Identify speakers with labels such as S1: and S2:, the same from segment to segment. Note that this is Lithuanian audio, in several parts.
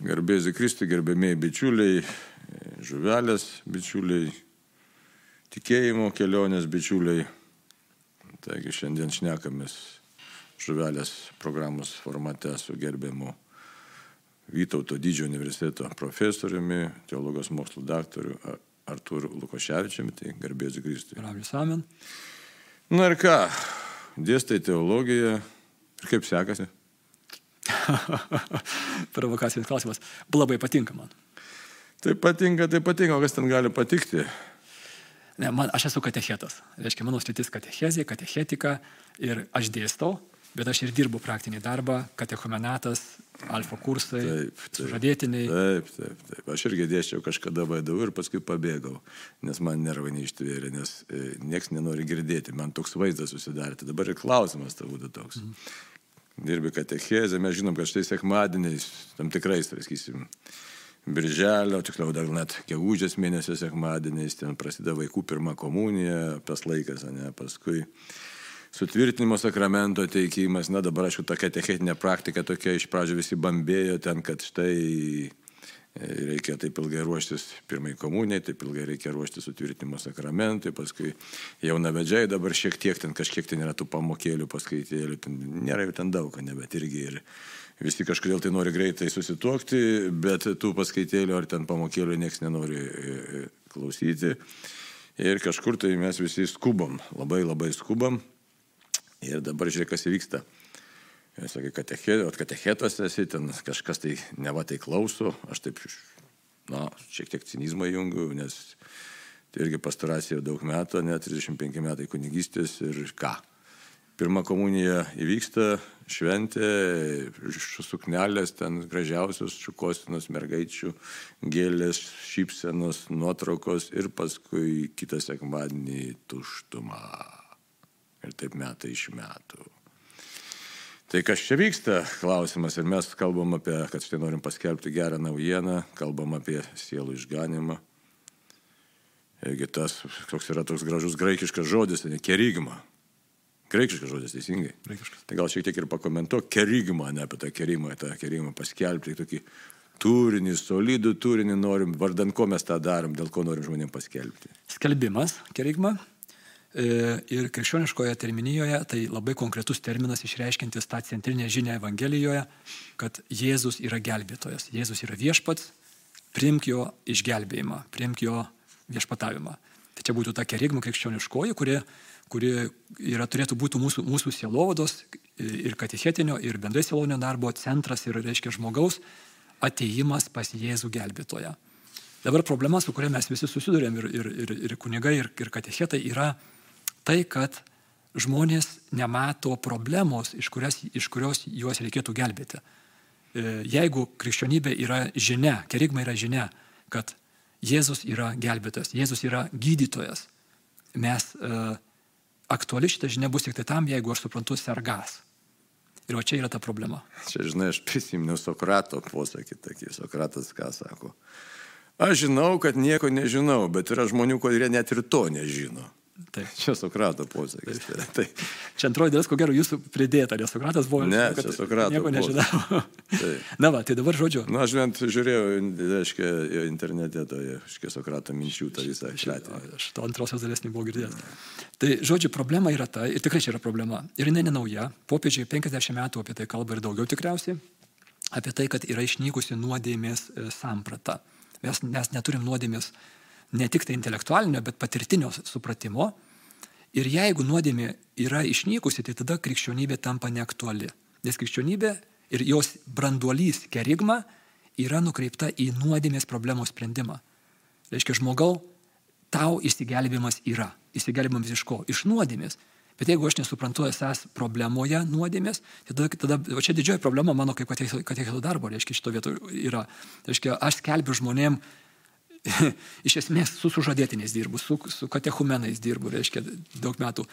S1: Garbėzi Kristui, gerbėmiai bičiuliai, žuvelės bičiuliai, tikėjimo kelionės bičiuliai. Taigi šiandien šnekamės žuvelės programos formate su gerbiamu Vytauto didžiojo universiteto profesoriumi, teologijos mokslo daktaru Artūru Lukoševičiumi, tai garbėsiu Kristui.
S2: Garbės amen.
S1: Na ir ką, dėstai teologiją ir kaip sekasi?
S2: Provokacinis klausimas. Labai patinka man.
S1: Tai patinka, tai patinka, o kas ten gali patikti?
S2: Ne, man, aš esu katechetas. Reiškia, mano sritis katechezija, katechetika ir aš dėstau, bet aš ir dirbu praktinį darbą, katechumenatas, alfa kursai, taip, taip, sužadėtiniai.
S1: Taip, taip, taip. Aš irgi dėščiau kažkada vaidau ir paskui pabėgau, nes man nervai neištvėrė, nes e, nieks nenori girdėti, man toks vaizdas susidarė. Tai dabar ir klausimas tavo būtų toks. Mhm dirbi katechezę, mes žinom, kad štai sekmadieniais, tam tikrais, tai sakysim, birželio, tiksliau dar net gegužės mėnesio sekmadieniais, ten prasideda vaikų pirmą komuniją, tas laikas, ne, paskui sutvirtinimo sakramento teikimas, na dabar aišku, ta katechetinė praktika tokia iš pradžių visi bambėjo ten, kad štai reikia taip ilgai ruoštis pirmai komunijai, taip ilgai reikia ruoštis sutvirtinimo sakramentui, paskui jaunavedžiai dabar šiek tiek ten kažkiek ten yra tų pamokėlių, paskaitėlių, ten nėra jau ten daug, ne, bet irgi ir visi kažkodėl tai nori greitai susituokti, bet tų paskaitėlių ar ten pamokėlių niekas nenori e, e, klausyti. Ir kažkur tai mes visi skubam, labai labai skubam. Ir dabar žiūrėk, kas įvyksta. Katechetos, katechetos esi, ten kažkas tai neva tai klauso, aš taip, na, šiek tiek cinizmą jungiu, nes tai irgi pastaracija jau daug metų, net 35 metai kunigystės ir ką. Pirma komunija įvyksta, šventė, suknelės, ten gražiausios šukosinos mergaičių, gėlės, šypsenos, nuotraukos ir paskui kitą sekmadienį tuštuma. Ir taip metai iš metų. Tai kas čia vyksta, klausimas. Ir mes kalbam apie, kad štai norim paskelbti gerą naujieną, kalbam apie sielų išganimą. Irgi tas, koks yra toks gražus graikiškas žodis, tai ne kerigma. Graikiškas žodis, teisingai.
S2: Graikiškas.
S1: Tai gal šiek tiek ir pakomentuok kerigmą, ne apie tą kerimą, tą kerimą paskelbti, tokį turinį, solidų turinį norim, vardan ko mes tą darom, dėl ko norim žmonėms paskelbti.
S2: Skelbimas, kerigma, ir krikščioniškoje terminijoje tai labai konkretus terminas išreiškintis tą centrinę žinią Evangelijoje, kad Jėzus yra gelbėtojas, Jėzus yra viešpats, priimk jo išgelbėjimą, priimk jo viešpatavimą. Tai čia būtų ta kerigma krikščioniškoji, kuri, kuri yra, turėtų būti mūsų, mūsų sielovados ir katechetinio, ir bendrai sielovinio darbo centras ir, reiškia, žmogaus ateimas pas Jėzų gelbėtoją. Dabar problema, su kuria mes visi susidurėm ir, ir, ir, ir kunigai, ir, ir katechetai, yra tai, kad žmonės nemato problemos, iš, kurias, iš kurios juos reikėtų gelbėti. E, jeigu krikščionybė yra žinia, kerigma yra žinia, kad Jėzus yra gelbėtas, Jėzus yra gydytojas, mes uh, aktuali šitą žinia bus tik tai tam, jeigu aš suprantu sergas. Ir va čia yra ta problema.
S1: Čia, žinai, aš prisimenu Sokrato posakį, tokį Sokratas ką sako. Aš žinau, kad nieko nežinau, bet yra žmonių, kurie net ir to nežino.
S2: Taip.
S1: Čia Sokrato posakis. Tai, tai.
S2: Čia antroji dalis, ko gero, jūsų pridėta, nes Sokratas buvo...
S1: Ne, čia Sokrato.
S2: Nieko nežinau. Na, va, tai dabar žodžiu.
S1: Na, aš bent žiūrėjau, reiškia, internete, tai, reiškia, Sokrato minčių tą visą išletį.
S2: Aš to antrosios dalies nebuvau girdėjęs. Tai, žodžiu, problema yra ta, ir tikrai čia yra problema. Ir jinai nenauja. Popiežiai 50 metų apie tai kalba ir daugiau tikriausiai. Apie tai, kad yra išnykusi nuodėmės e, samprata. Mes, mes neturim nuodėmės ne tik tai intelektualinio, bet patirtinio supratimo. Ir jeigu nuodėmė yra išnykusi, tai tada krikščionybė tampa neaktuali. Nes krikščionybė ir jos branduolys kerigma yra nukreipta į nuodėmės problemos sprendimą. Reiškia, žmogau, tau įsigelbėjimas yra. Įsigelbėjimas iš ko? Iš nuodėmės. Bet jeigu aš nesuprantu esas problemoje nuodėmės, tai tada, tada o čia didžioji problema mano kaip katecheto darbo, reiškia, šito vietu yra. Reiškia, aš skelbiu žmonėm iš esmės su sužadėtiniais dirbu, su, su katechumenais dirbu, reiškia, daug metų.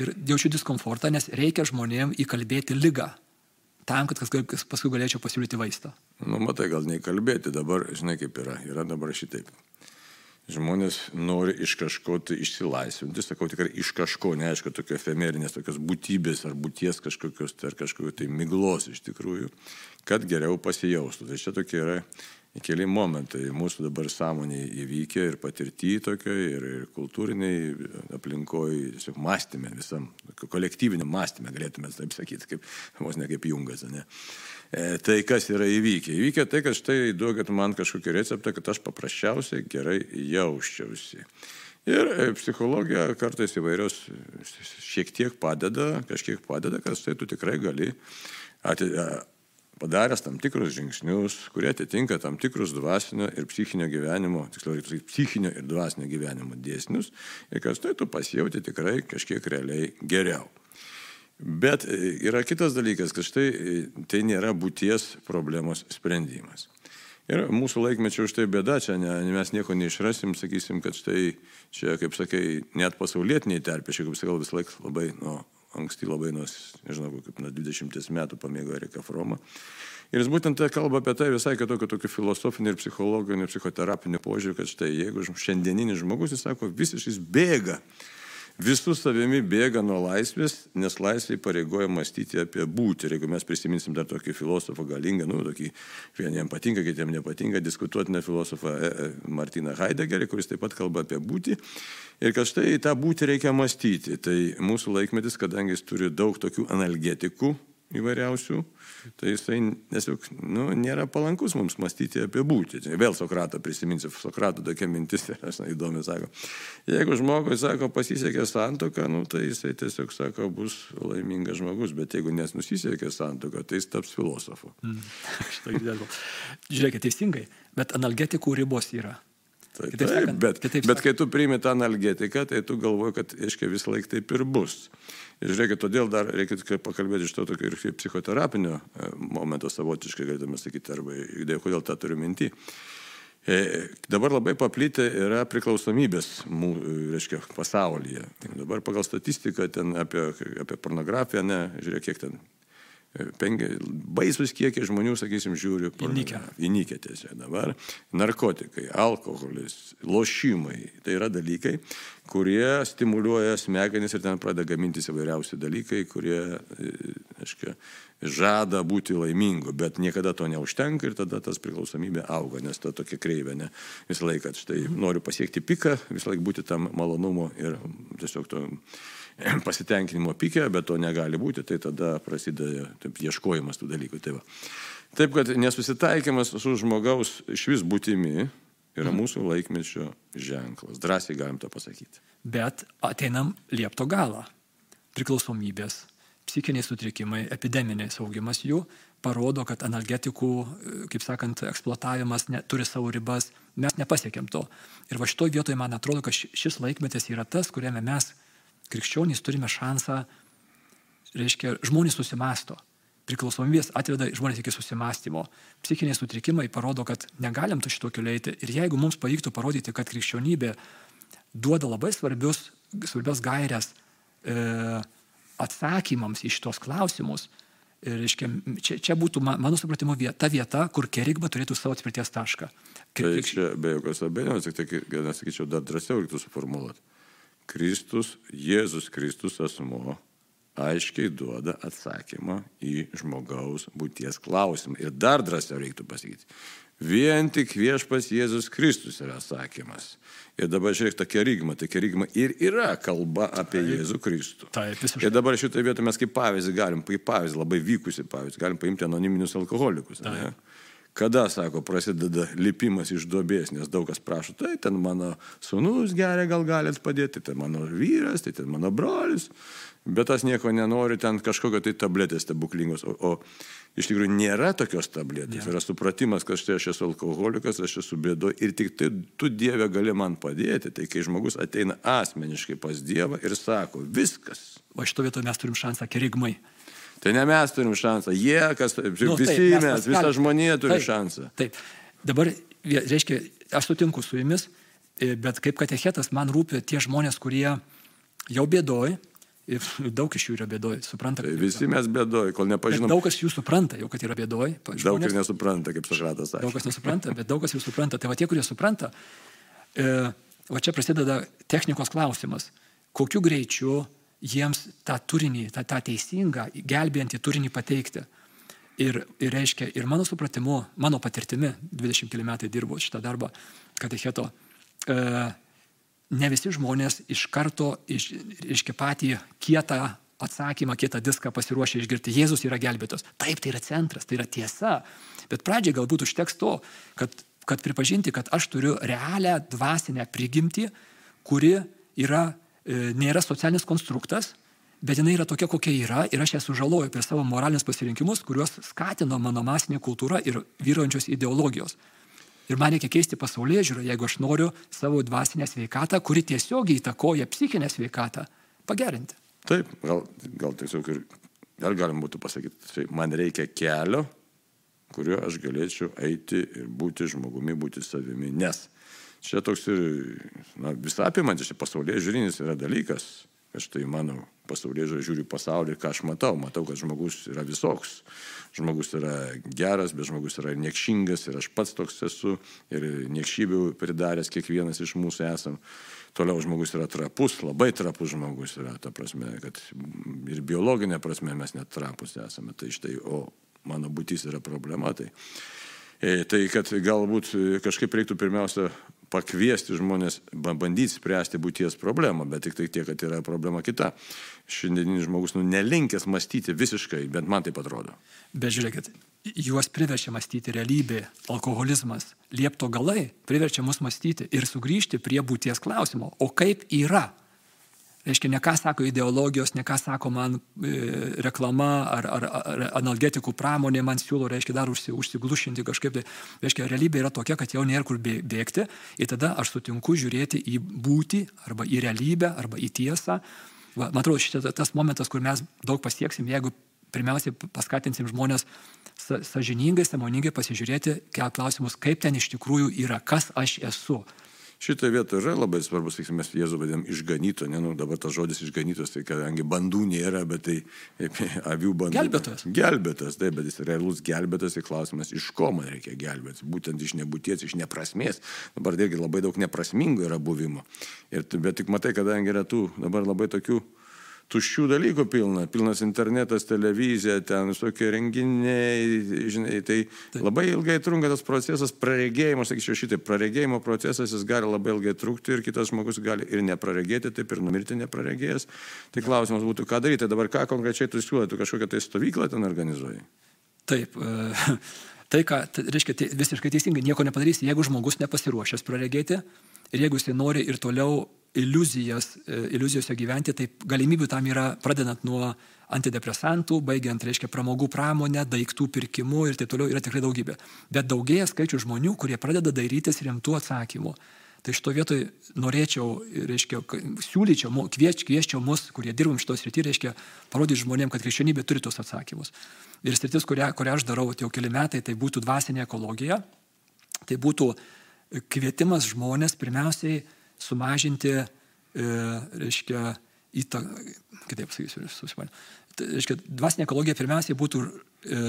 S2: Ir jaučiu diskomfortą, nes reikia žmonėm įkalbėti lygą. Tam, kad kas paskui galėčiau pasiūlyti vaistą.
S1: Nu, matai, gal neįkalbėti dabar, žinai kaip yra. Yra dabar šitaip. žmonės nori iš kažko tai išsilaisvinti, sakau tikrai iš kažko, neaišku, tokio efemerinės, tokios būtybės ar būties kažkokios, tai ar kažkokio tai miglos iš tikrųjų, kad geriau pasijaustų. Tai čia tokie yra keli momentai mūsų dabar sąmoniai įvykę ir patirti tokioje, ir, ir kultūriniai aplinkoje, tiesiog mąstymė, visam kolektyviniam mąstymė, galėtume taip sakyti, kaip, vos ne kaip jungas, ne. E, tai kas yra įvykę? Įvykę tai, kad štai duokit man kažkokį receptą, kad aš paprasčiausiai gerai jausčiausi. Ir e, psichologija kartais įvairios šiek tiek padeda, kažkiek padeda, kad štai tu tikrai gali padaręs tam tikrus žingsnius, kurie atitinka tam tikrus dvasinio ir psichinio gyvenimo, tiksliau, psichinio ir dvasinio gyvenimo dėsnius ir kad tai tu pasijauti tikrai kažkiek realiai geriau. Bet e, yra kitas dalykas, kad štai e, tai nėra būties problemos sprendimas. Ir mūsų laikmečio už tai bėda, čia ne, mes nieko neišrasim, sakysim, kad štai čia, kaip sakai, net pasaulietiniai terpė, kaip sakiau, vis laik labai nu, anksti labai, nuo, nežinau, kaip nuo 20 metų pamėgo Erika Froma. Ir jis būtent kalba apie tai visai kitokio tokio filosofinio ir psichologinio, psichoterapinio požiūrį, kad štai jeigu šiandieninis žmogus, jis sako, visiškai bėga visų savimi bėga nuo laisvės, nes laisvė pareigoja mąstyti apie būti. Ir jeigu mes prisiminsim dar tokį filosofą galingą, nu, tokį vieniems patinka, kitiems nepatinka, diskutuotiną filosofą e, e, Martiną Heideggerį, kuris taip pat kalba apie būti. Ir kad štai tą būti reikia mąstyti. Tai mūsų laikmetis, kadangi jis turi daug tokių analgetikų, įvairiausių, tai jisai tiesiog nu, nėra palankus mums mąstyti apie būtį. Vėl Sokratą prisiminsiu, Sokrato tokia mintis yra įdomi, sako, jeigu žmogui, sako, pasisekė santoka, nu, tai jisai tiesiog, sako, bus laimingas žmogus, bet jeigu nes nusisekė santoka, tai jis taps filosofu.
S2: Mm. Žiūrėkit, teisingai, bet analgetikų ribos yra.
S1: Taip, taip, sakant, bet, bet kai tu priimi tą analgetiką, tai tu galvoji, kad, aiškiai, vis laik taip ir bus. Ir žiūrėkit, todėl dar reikia pakalbėti iš to tokio ir psichoterapinio e, momento savotiškai, galėtume sakyti, arba idėja, kodėl tą turiu minti. E, dabar labai paplitę yra priklausomybės, reiškia, pasaulyje. Dabar pagal statistiką ten apie, apie pornografiją, ne, žiūrėk, kiek ten penki, baisus kiekiai žmonių, sakysim, žiūri
S2: įnikę.
S1: Įnikę tiesiog dabar. Narkotikai, alkoholis, lošimai. Tai yra dalykai, kurie stimuliuoja smegenis ir ten pradeda gamintis įvairiausi dalykai, kurie, aiškiai, žada būti laimingu, bet niekada to neužtenka ir tada tas priklausomybė auga, nes ta tokia kreivė, ne visą laiką, štai noriu pasiekti piką, visą laiką būti tam malonumo ir tiesiog to pasitenkinimo pikė, bet to negali būti, tai tada prasideda taip, ieškojimas tų dalykų. Tai va. Taip kad nesusitaikymas su žmogaus iš vis būtimi yra mm. mūsų laikmečio ženklas. Drąsiai galim tą pasakyti.
S2: Bet ateinam liepto galą. Priklausomybės, psichiniai sutrikimai, epideminiai saugimas jų parodo, kad analgetikų, kaip sakant, eksploatavimas ne, turi savo ribas, mes nepasiekėm to. Ir va šitoje vietoje man atrodo, kad šis laikmetis yra tas, kuriame mes krikščionys turime šansą, reiškia, žmonės susimasto. Priklausomybės atveda žmonės iki susimastymo. Psichiniai sutrikimai parodo, kad negalim to šito keliaiti. Ir jeigu mums pavyktų parodyti, kad krikščionybė duoda labai svarbius, svarbias gairias e, atsakymams į šitos klausimus, Ir, reiškia, čia, čia būtų, mano supratimo, vieta, vieta, kur kerigma turėtų savo atspirties tašką.
S1: Tai čia be jokios abejonės, tik tai, nesakyčiau, dar drąsiau reiktų suformuoluoti. Kristus, Jėzus Kristus asmo aiškiai duoda atsakymą į žmogaus būties klausimą. Ir dar drąsiau reiktų pasakyti. Vien tik viešpas Jėzus Kristus yra atsakymas. Ir dabar žiūrėk, ta kerigma, tai kerigma ir yra kalba apie taip, Jėzų Kristų.
S2: Taip, visiškai.
S1: Ir dabar šitoje vietoje mes kaip pavyzdį galim, kaip pavyzdį, labai vykusi pavyzdį, galim paimti anoniminius alkoholikus. Taip. Kada, sako, prasideda lipimas iš duobės, nes daug kas prašo, tai ten mano sunus geria, gal galėt padėti, tai mano vyras, tai ten mano brolis, bet tas nieko nenori, ten kažkokio tai tabletės stebuklingos, o, o iš tikrųjų nėra tokios tabletės. Ja. Yra supratimas, kad štai aš esu alkoholikas, aš esu bėdo ir tik tai tu Dieve gali man padėti. Tai kai žmogus ateina asmeniškai pas Dievą ir sako, viskas.
S2: O šito vietoje mes turim šansą kerigmai.
S1: Tai ne mes turim šansą, jie, kas, nu, visi taip, mes, mes visa žmonija turi taip, šansą.
S2: Taip, dabar, reiškia, aš sutinku su jumis, e, bet kaip katechetas man rūpi tie žmonės, kurie jau bėdoj, ir daug iš jų yra bėdoj, supranta.
S1: Tai visi mes bėdoj, kol nepažinom. Bet
S2: daug kas jų supranta, jau kad yra bėdoj.
S1: Žmonės, daug ir nesupranta, kaip Sokratas sakė.
S2: Daug kas nesupranta, bet daug kas jų supranta. Tai va tie, kurie supranta, e, va čia prasideda technikos klausimas. Kokiu greičiu jiems tą turinį, tą, tą teisingą, gelbėjantį turinį pateikti. Ir, ir reiškia, ir mano supratimu, mano patirtimi, 20 km dirbu šitą darbą katecheto, e, ne visi žmonės iš karto, iš, iški patį kietą atsakymą, kietą diską pasiruošę išgirti. Jėzus yra gelbėtos. Taip, tai yra centras, tai yra tiesa. Bet pradžiai galbūt užteks to, kad, kad pripažinti, kad aš turiu realią dvasinę prigimtį, kuri yra, nėra socialinis konstruktas, bet jinai yra tokia, kokia yra ir aš ją sužaloju per savo moralinius pasirinkimus, kuriuos skatino mano masinė kultūra ir vyruojančios ideologijos. Ir man reikia keisti pasaulyje žiūrą, jeigu aš noriu savo dvasinę sveikatą, kuri tiesiogiai įtakoja psichinę sveikatą, pagerinti.
S1: Taip, gal, gal tiesiog ir, dar galim būtų pasakyti, tai man reikia kelio, kuriuo aš galėčiau eiti ir būti žmogumi, būti savimi. Nes čia toks ir na, visapimantis, čia pasaulyje žiūrinis yra dalykas. Aš tai mano pasaulyje žiūriu pasaulį, ką aš matau. Matau, kad žmogus yra visoks. Žmogus yra geras, bet žmogus yra niekšingas ir aš pats toks esu ir niekšybių pridaręs kiekvienas iš mūsų esam. Toliau žmogus yra trapus, labai trapus žmogus yra, ta prasme, kad ir biologinė prasme mes net trapus esame. Tai štai, o mano būtis yra problema. Tai, e, tai kad galbūt kažkaip reiktų pirmiausia pakviesti žmonės bandyti spręsti būties problemą, bet tik tai tiek, kad yra problema kita. Šiandieninis žmogus nu, nelinkęs mąstyti visiškai, bent man tai atrodo.
S2: Bet žiūrėkit, juos priverčia mąstyti realybė, alkoholizmas, liepto galai priverčia mus mąstyti ir sugrįžti prie būties klausimo, o kaip yra Reiškia, ne ką sako ideologijos, ne ką sako man e, reklama ar, ar, ar analgetikų pramonė man siūlo, reiškia, dar užsi, užsiglušinti kažkaip. Tai, reiškia, realybė yra tokia, kad jau nėra kur bėgti ir tada aš sutinku žiūrėti į būtį arba į realybę arba į tiesą. Va, man atrodo, šitas tas momentas, kur mes daug pasieksim, jeigu pirmiausiai paskatinsim žmonės sa, sažiningai, samoningai pasižiūrėti, kelt klausimus, kaip ten iš tikrųjų yra, kas aš esu
S1: Šitoje vietoje yra labai svarbus, sakykime, mes Jėzų vadinam išganyto, ne, nu, dabar tas žodis išganytos, tai kadangi bandų nėra, bet tai avių bandų.
S2: Gelbėtojas.
S1: Gelbėtojas, taip, bet jis realus gelbėtojas, tai klausimas, iš ko man reikia gelbėti, būtent iš nebūties, iš neprasmės. Dabar irgi labai daug neprasmingo yra buvimo. Ir, bet tik matai, kadangi yra tų dabar labai tokių tuščių dalykų pilna, pilnas internetas, televizija, ten visokie renginiai, žinai, tai labai ilgai trunka tas procesas, praregėjimo, sakyčiau šitai, praregėjimo procesas jis gali labai ilgai trukti ir kitas žmogus gali ir nepraregėti, taip ir numirti nepraregėjęs. Tai klausimas būtų, ką daryti, dabar ką konkrečiai tu siūlai, tu kažkokią tai stovyklą ten organizuoji?
S2: Taip. Uh... Tai, ką, tai reiškia, tai visiškai teisingai, nieko nepadarysi, jeigu žmogus nepasiruošęs praregėti ir jeigu jisai nori ir toliau iliuzijas, e, iliuzijose gyventi, tai galimybių tam yra pradedant nuo antidepresantų, baigiant, reiškia, pramogų pramonę, daiktų pirkimu ir taip toliau yra tikrai daugybė. Bet daugėja skaičių žmonių, kurie pradeda dairytis rimtų atsakymų. Tai šito vietoj norėčiau, reiškia, siūlyčiau, kvieš, kvieščiau mus, kurie dirbam šitos rytį, reiškia, parodyti žmonėms, kad krikščionybė turi tos atsakymus. Ir sritis, kurią, kurią aš darau jau keli metai, tai būtų dvasinė ekologija. Tai būtų kvietimas žmonės pirmiausiai sumažinti, e, reiškia, įtaką, kitaip sakysiu, susimanė. Tai, reiškia, dvasinė ekologija pirmiausiai būtų e,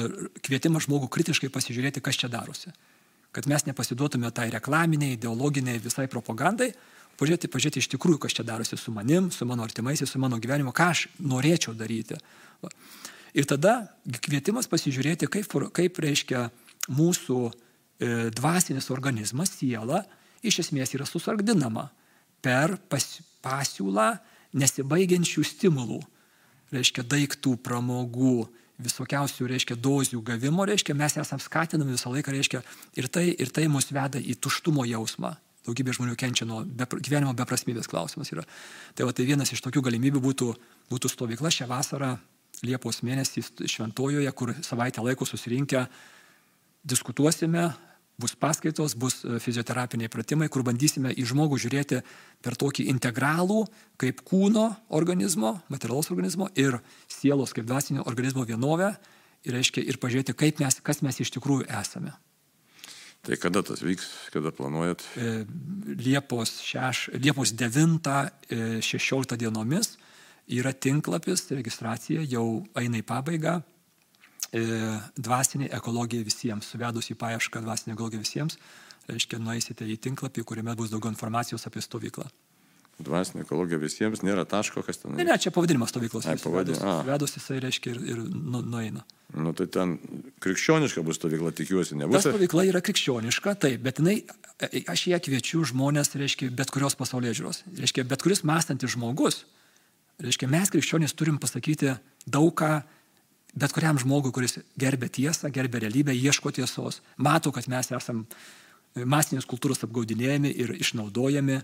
S2: kvietimas žmogų kritiškai pasižiūrėti, kas čia darosi. Kad mes nepasiduotume tai reklaminiai, ideologiniai visai propagandai, pažiūrėti, pažiūrėti iš tikrųjų, kas čia darosi su manim, su mano artimaisiais, su mano gyvenimu, ką aš norėčiau daryti. Va. Ir tada kvietimas pasižiūrėti, kaip, kaip reiškia mūsų e, dvasinis organizmas, siela, iš esmės yra susargdinama per pas, pasiūlą nesibaigiančių stimulų, reiškia daiktų, pramogų, visokiausių, reiškia, dozių gavimo, reiškia, mes esame skatinami visą laiką, reiškia, ir tai, ir tai mus veda į tuštumo jausmą. Daugybė žmonių kenčia nuo be, gyvenimo beprasmybės klausimas. Yra. Tai, va, tai vienas iš tokių galimybių būtų, būtų stovykla šią vasarą, Liepos mėnesį Šventojoje, kur savaitę laiko susirinkę diskutuosime bus paskaitos, bus e, fizioterapiniai pratimai, kur bandysime į žmogų žiūrėti per tokį integralų, kaip kūno organizmo, materialaus organizmo ir sielos kaip dvasinio organizmo vienovę ir, reiškia, ir pažiūrėti, mes, kas mes iš tikrųjų esame.
S1: Tai kada tas vyks, kada planuojat?
S2: E, Liepos, šeš, Liepos 9-16 e, dienomis yra tinklapis, registracija jau eina į pabaigą dvasinė ekologija visiems, suvedus į paiešką dvasinė ekologija visiems, reiškia, nueisite į tinklapį, kuriame bus daugiau informacijos apie stovyklą.
S1: Dvasinė ekologija visiems nėra taško, kas ten.
S2: Ne, ne, čia pavadinimas stovyklos.
S1: Ai,
S2: jis
S1: pavadin-
S2: vedus, jisai, reiškia, ir, ir nu, nueina.
S1: Nu, tai ten krikščioniška bus stovykla, tikiuosi,
S2: Ta
S1: nebus.
S2: stovykla yra krikščioniška, taip, bet jinai, e, aš ją kviečiu žmonės, reiškia, bet kurios pasaulyje žiūros. Reiškia, bet kuris mąstantis žmogus, reiškia, mes krikščionys turim pasakyti daug ką, bet kuriam žmogui, kuris gerbė tiesą, gerbė realybę, ieško tiesos, mato, kad mes esam masinės kultūros apgaudinėjami ir išnaudojami.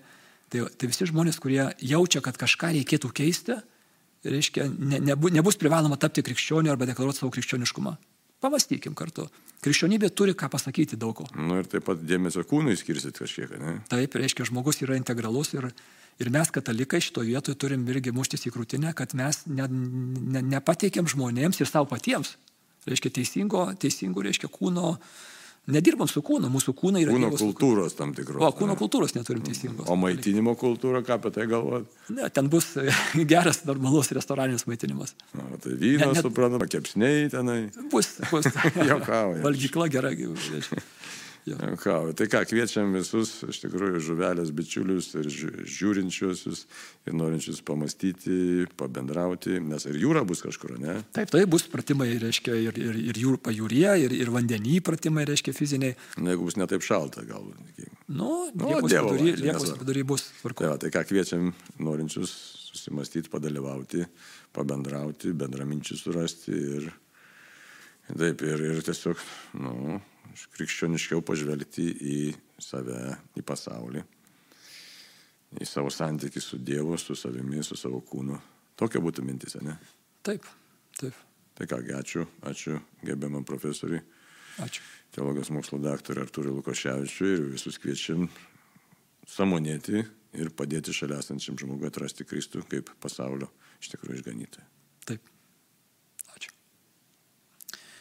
S2: Tai, tai visi žmonės, kurie jaučia, kad kažką reikėtų keisti, reiškia, ne, nebu, nebus privaloma tapti krikščioniu arba deklaruoti savo krikščioniškumą. Pamastykim kartu. Krikščionybė turi ką pasakyti daug ko.
S1: Nu ir taip pat dėmesio kūnui skirsit kažkiek, ne?
S2: Taip, reiškia, žmogus yra integralus ir, ir mes, katalikai, šitoje vietoje turim irgi muštis į krūtinę, kad mes ne, ne, nepateikėm žmonėms ir savo patiems, reiškia, teisingo, teisingo, reiškia, kūno, nedirbam su kūnu, mūsų kūnai yra
S1: Kūno
S2: sukurti.
S1: kultūros tam tikros.
S2: O, kūno
S1: ne?
S2: kultūros neturim teisingos.
S1: O maitinimo kultūra, ką apie tai galvot?
S2: Ne, ten bus geras, normalus restoraninis maitinimas.
S1: Na, tai vynas,
S2: Ne, ne-
S1: suprantama, kepsniai tenai.
S2: Bus, bus.
S1: Juokauja.
S2: Valgykla gera.
S1: Juokauja. Tai ką, kviečiam visus, iš tikrųjų, žuvelės bičiulius ir žiū- žiūrinčiuosius ir norinčius pamastyti, pabendrauti, nes ir jūra bus kažkur, ne?
S2: Taip, tai bus pratimai, reiškia, ir, ir, ir jūr, pajūryje, ir, ir vandenį pratimai, reiškia, fiziniai.
S1: Na, jeigu bus netaip šalta, galbūt.
S2: Nu,
S1: Nu,
S2: Liepos
S1: Dievo
S2: vidury, Liepos vidury bus
S1: Tai, tai ką kviečiam norinčius susimastyti, padalyvauti, pabendrauti, bendraminčių surasti ir, taip, ir, ir tiesiog, nu, krikščioniškiau pažvelgti į save, į pasaulį, į savo santykių su Dievu, su savimi, su savo kūnu. Tokia būtų mintis, ne?
S2: Taip, taip.
S1: Tai kągi, ačiū, ačiū gerbiamam profesoriui,
S2: Ačiū.
S1: teologijos mokslo daktarui Artūrui Lukoševičiui ir visus kviečiam samonėti ir padėti šalia esančiam žmogui atrasti Kristų kaip pasaulio iš tikrųjų išganytoją.